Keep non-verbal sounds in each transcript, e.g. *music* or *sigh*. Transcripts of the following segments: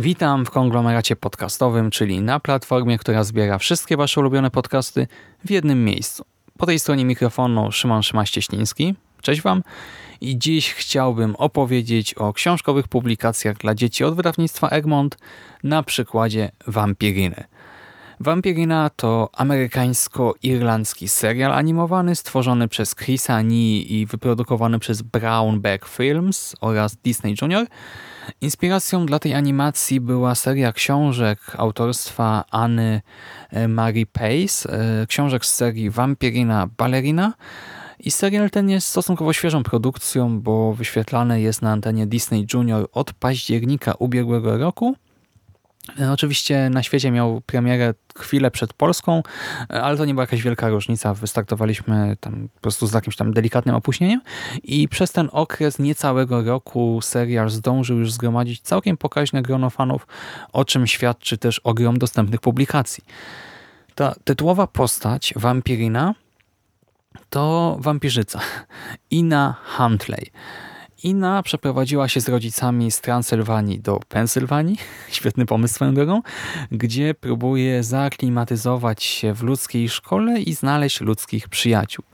Witam w konglomeracie podcastowym, czyli na platformie, która zbiera wszystkie Wasze ulubione podcasty w jednym miejscu. Po tej stronie mikrofonu Szymon Szymaś-Cieśliński. Cześć Wam. I dziś chciałbym opowiedzieć o książkowych publikacjach dla dzieci od wydawnictwa Egmont na przykładzie Vampiryny. Vampirina to amerykańsko-irlandzki serial animowany stworzony przez Chrisa Nee i wyprodukowany przez Brown Bag Films oraz Disney Junior. Inspiracją dla tej animacji była seria książek autorstwa Anny e, Marie Pace, e, książek z serii Vampirina Ballerina i serial ten jest stosunkowo świeżą produkcją, bo wyświetlany jest na antenie Disney Junior od października ubiegłego roku – oczywiście na świecie miał premierę chwilę przed Polską, e, ale to nie była jakaś wielka różnica. Wystartowaliśmy tam po prostu z jakimś tam delikatnym opóźnieniem i przez ten okres niecałego roku serial zdążył już zgromadzić całkiem pokaźne grono fanów, o czym świadczy też ogrom dostępnych publikacji. Ta tytułowa postać, Vampirina, to wampirzyca. *laughs* Ina Huntley. Ina przeprowadziła się z rodzicami z Transylwanii do Pensylwanii, *laughs* świetny pomysł swoją drogą, gdzie próbuje zaaklimatyzować się w ludzkiej szkole i znaleźć ludzkich przyjaciół.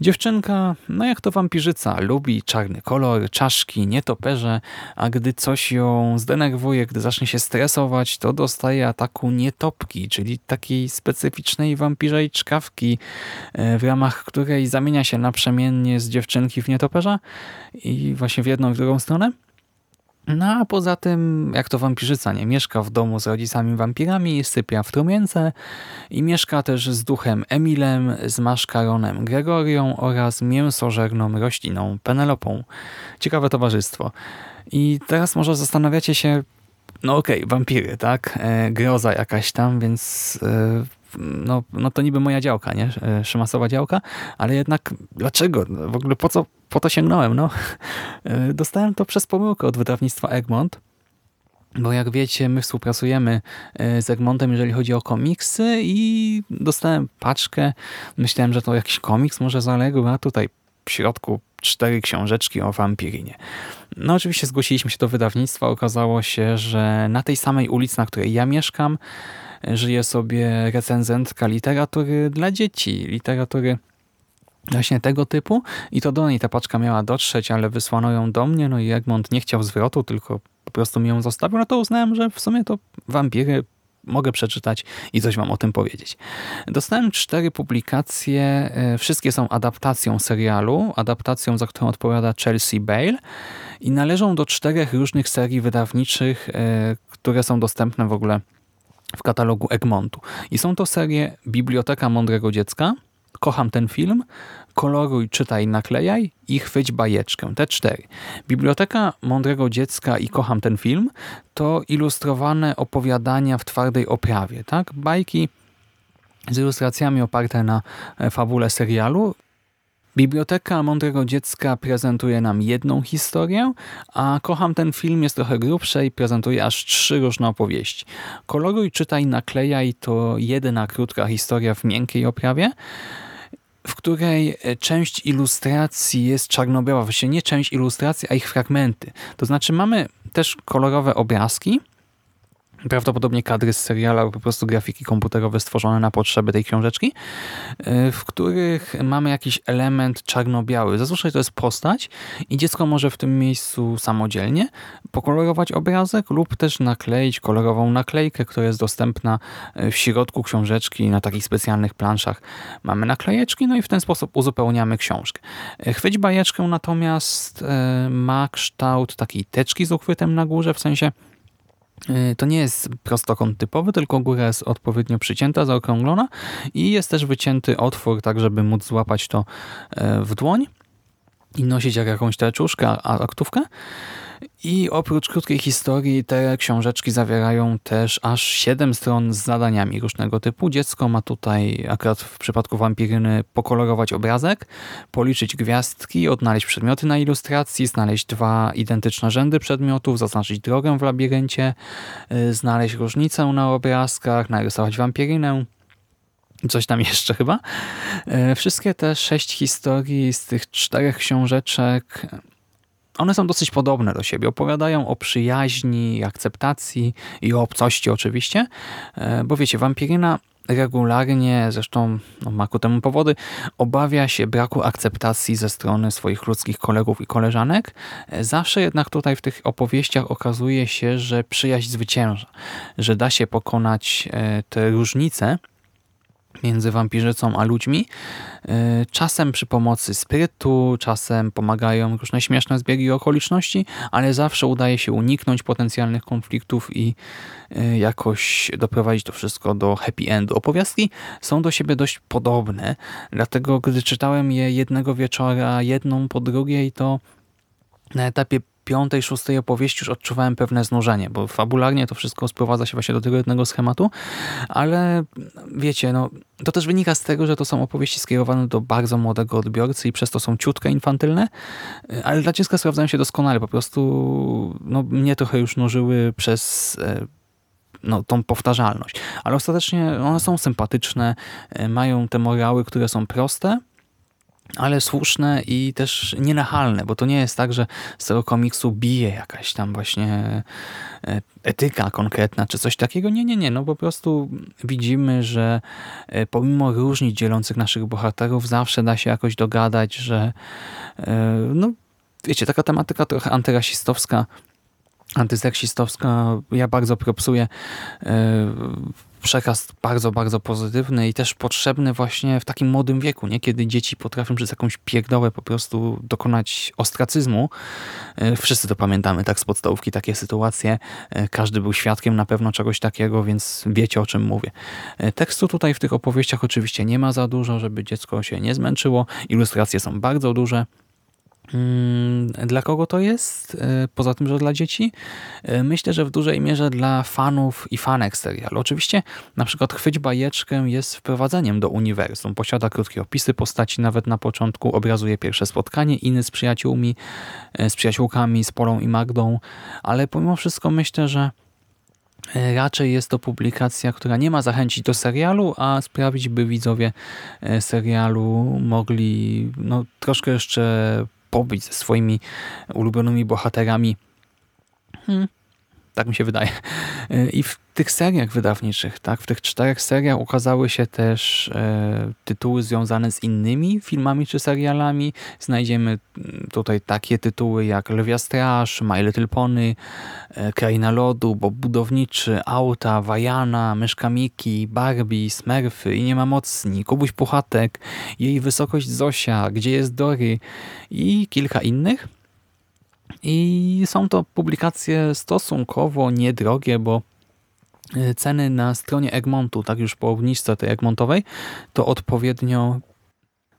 Dziewczynka, no jak to wampirzyca, lubi czarny kolor, czaszki, nietoperze, a gdy coś ją zdenerwuje, gdy zacznie się stresować, to dostaje ataku nietopki, czyli takiej specyficznej wampirzej czkawki, e, w ramach której zamienia się naprzemiennie z dziewczynki w nietoperza i właśnie w jedną i w drugą stronę. No a poza tym, jak to wampirzyca, nie? Mieszka w domu z rodzicami wampirami, sypia w trumience i mieszka też z duchem Emilem, z maszkaronem Gregorią oraz mięsożerną rośliną Penelopą. Ciekawe towarzystwo. I teraz może zastanawiacie się, no okej, okay, wampiry, tak? E, groza jakaś tam, więc e, no, no to niby moja działka, nie? Szymasowa działka, ale jednak dlaczego? W ogóle po co po to sięgnąłem? No, *laughs* e, dostałem to przez pomyłkę od wydawnictwa Egmont, bo jak wiecie, my współpracujemy e, z Egmontem, jeżeli chodzi o komiksy i dostałem paczkę. Myślałem, że to jakiś komiks może z Allegro, a tutaj w środku cztery książeczki o wampirinie. No oczywiście zgłosiliśmy się do wydawnictwa. Okazało się, że na tej samej ulicy, na której ja mieszkam, żyje sobie recenzentka literatury dla dzieci, literatury właśnie tego typu. I to do niej ta paczka miała dotrzeć, ale wysłano ją do mnie, no i Egmont nie chciał zwrotu, tylko po prostu mi ją zostawił, no to uznałem, że w sumie to wampiry mogę przeczytać i coś wam o tym powiedzieć. Dostałem cztery publikacje, e, wszystkie są adaptacją serialu, adaptacją, za którą odpowiada Chelsea Bale. I należą do czterech różnych serii wydawniczych, e, które są dostępne w ogóle w katalogu Egmontu. I są to serie Biblioteka Mądrego Dziecka, Kocham ten film, Koloruj, czytaj, naklejaj i chwyć bajeczkę. Te cztery. Biblioteka Mądrego Dziecka i Kocham ten film to ilustrowane opowiadania w twardej oprawie. tak? Bajki z ilustracjami oparte na e, fabule serialu Biblioteka Mądrego Dziecka prezentuje nam jedną historię, a Kocham ten film jest trochę grubszy i prezentuje aż trzy różne opowieści. Koloruj, czytaj, naklejaj to jedyna krótka historia w miękkiej oprawie, w której część ilustracji jest czarno-biała. Właściwie nie część ilustracji, a ich fragmenty. To znaczy mamy też kolorowe obrazki, prawdopodobnie kadry z seriala po prostu grafiki komputerowe stworzone na potrzeby tej książeczki, y, w których mamy jakiś element czarno-biały. Zazwyczaj to jest postać i dziecko może w tym miejscu samodzielnie pokolorować obrazek lub też nakleić kolorową naklejkę, która jest dostępna y, w środku książeczki na takich specjalnych planszach. Mamy naklejeczki, no i w ten sposób uzupełniamy książkę. Y, chwyć bajeczkę natomiast ma kształt takiej teczki z uchwytem na górze, w sensie to nie jest prostokąt typowy, tylko góra jest odpowiednio przycięta, zaokrąglona i jest też wycięty otwór, tak żeby móc złapać to e, w dłoń i nosić jak jakąś teczuszkę, aktówkę. I oprócz krótkiej historii te książeczki zawierają też aż 7 stron z zadaniami różnego typu. Dziecko ma tutaj, akurat w przypadku wampiryny, pokolorować obrazek, policzyć gwiazdki, odnaleźć przedmioty na ilustracji, znaleźć dwa identyczne rzędy przedmiotów, zaznaczyć drogę w labiryncie, y, znaleźć różnicę na obrazkach, narysować wampirynę, coś tam *laughs* jeszcze chyba. Y, wszystkie te sześć historii z tych czterech książeczek one są dosyć podobne do siebie. Opowiadają o przyjaźni, akceptacji i o obcości oczywiście, e, bo wiecie, wampiryna regularnie, zresztą no, ma ku temu powody, obawia się braku akceptacji ze strony swoich ludzkich kolegów i koleżanek. E, zawsze jednak tutaj w tych opowieściach okazuje się, że przyjaźń zwycięża, że da się pokonać e, te różnice, między wampirzycą a ludźmi. E, czasem przy pomocy sprytu, czasem pomagają różne śmieszne zbiegi okoliczności, ale zawsze udaje się uniknąć potencjalnych konfliktów i e, jakoś doprowadzić to wszystko do happy endu. Opowiastki są do siebie dość podobne, dlatego gdy czytałem je jednego wieczora, jedną po drugiej, to na etapie piątej, szóstej opowieści już odczuwałem pewne znużenie, bo fabularnie to wszystko sprowadza się właśnie do tego jednego schematu, ale wiecie, no, to też wynika z tego, że to są opowieści skierowane do bardzo młodego odbiorcy i przez to są ciutkę infantylne, ale dla dziecka sprawdzają się doskonale. Po prostu no, mnie trochę już nużyły przez e, no, tą powtarzalność. Ale ostatecznie one są sympatyczne, e, mają te morały, które są proste, ale słuszne i też nienachalne, bo to nie jest tak, że z tego komiksu bije jakaś tam właśnie e, etyka konkretna czy coś takiego. Nie, nie, nie. No po prostu widzimy, że e, pomimo różnic dzielących naszych bohaterów zawsze da się jakoś dogadać, że e, no wiecie, taka tematyka trochę antyrasistowska, antyseksistowska, ja bardzo propsuję przekaz bardzo, bardzo pozytywny i też potrzebny właśnie w takim młodym wieku, nie? kiedy dzieci potrafią przez jakąś pierdołę po prostu dokonać ostracyzmu. E, wszyscy to pamiętamy, tak z podstawówki takie sytuacje. E, każdy był świadkiem na pewno czegoś takiego, więc wiecie o czym mówię. E, tekstu tutaj w tych opowieściach oczywiście nie ma za dużo, żeby dziecko się nie zmęczyło. Ilustracje są bardzo duże. Mm, dla kogo to jest? E, poza tym, że dla dzieci? E, myślę, że w dużej mierze dla fanów i fanek serialu. Oczywiście na przykład Chwyć bajeczkę jest wprowadzeniem do uniwersum. Posiada krótkie opisy postaci, nawet na początku obrazuje pierwsze spotkanie Iny z przyjaciółmi, e, z przyjaciółkami, z Polą i Magdą, ale pomimo wszystko myślę, że Raczej jest to publikacja, która nie ma zachęcić do serialu, a sprawić, by widzowie serialu mogli no, troszkę jeszcze pobyć ze swoimi ulubionymi bohaterami. Hmm, tak mi się wydaje. I w tych seriach wydawniczych, tak, w tych czterech seriach ukazały się też e, tytuły związane z innymi filmami czy serialami. Znajdziemy mm, tutaj takie tytuły jak Lwia Straż, My Little Pony, e, Kraina Lodu, Bob Budowniczy, Auta, Wajana, Myszka Miki, Barbie, Smurfy i Nie ma mocni, Kubuś Puchatek, Jej Wysokość Zosia, Gdzie jest Dory i kilka innych. I są to publikacje stosunkowo niedrogie, bo e, ceny na stronie Egmontu, tak już po obniżce tej Egmontowej, to odpowiednio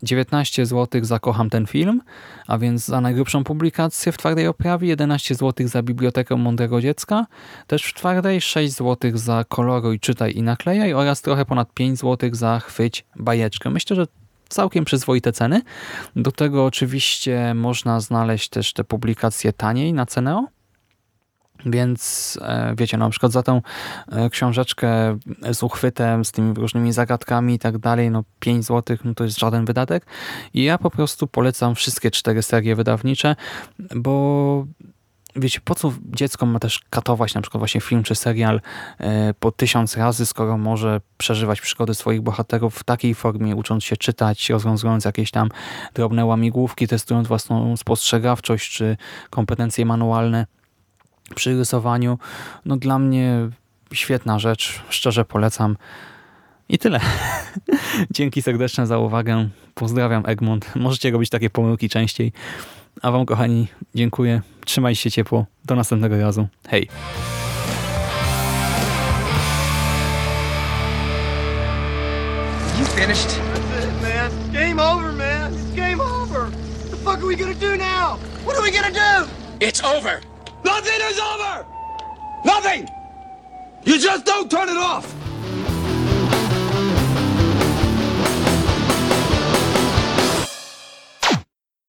19 zł za Kocham ten film, a więc za najgrubszą publikację w twardej oprawie, 11 zł za Bibliotekę Mądrego Dziecka, też w twardej 6 zł za Koloruj, Czytaj i Naklejaj oraz trochę ponad 5 zł za Chwyć Bajeczkę. Myślę, że całkiem przyzwoite ceny. Do tego oczywiście można znaleźć też te publikacje taniej na Ceneo. Więc e, wiecie, na przykład za tę e, książeczkę z uchwytem, z tymi różnymi zagadkami i tak dalej, no 5 zł no to jest żaden wydatek. I ja po prostu polecam wszystkie cztery serie wydawnicze, bo wiecie, po co dziecko ma też katować na przykład właśnie film czy serial e, po tysiąc razy, skoro może przeżywać przygody swoich bohaterów w takiej formie, ucząc się czytać, rozwiązując jakieś tam drobne łamigłówki, testując własną spostrzegawczość czy kompetencje manualne przy rysowaniu. No dla mnie świetna rzecz, szczerze polecam. I tyle. *laughs* Dzięki serdeczne za uwagę. Pozdrawiam Egmont. Możecie robić takie pomyłki częściej. A wam kochani dziękuję. Trzymajcie się ciepło. Do następnego razu. Hej! You finished? That's it, man. Game over, man. It's game over. What the fuck are we gonna do now? What are we gonna do? It's over. Nothing is over! Nothing! You just don't turn it off!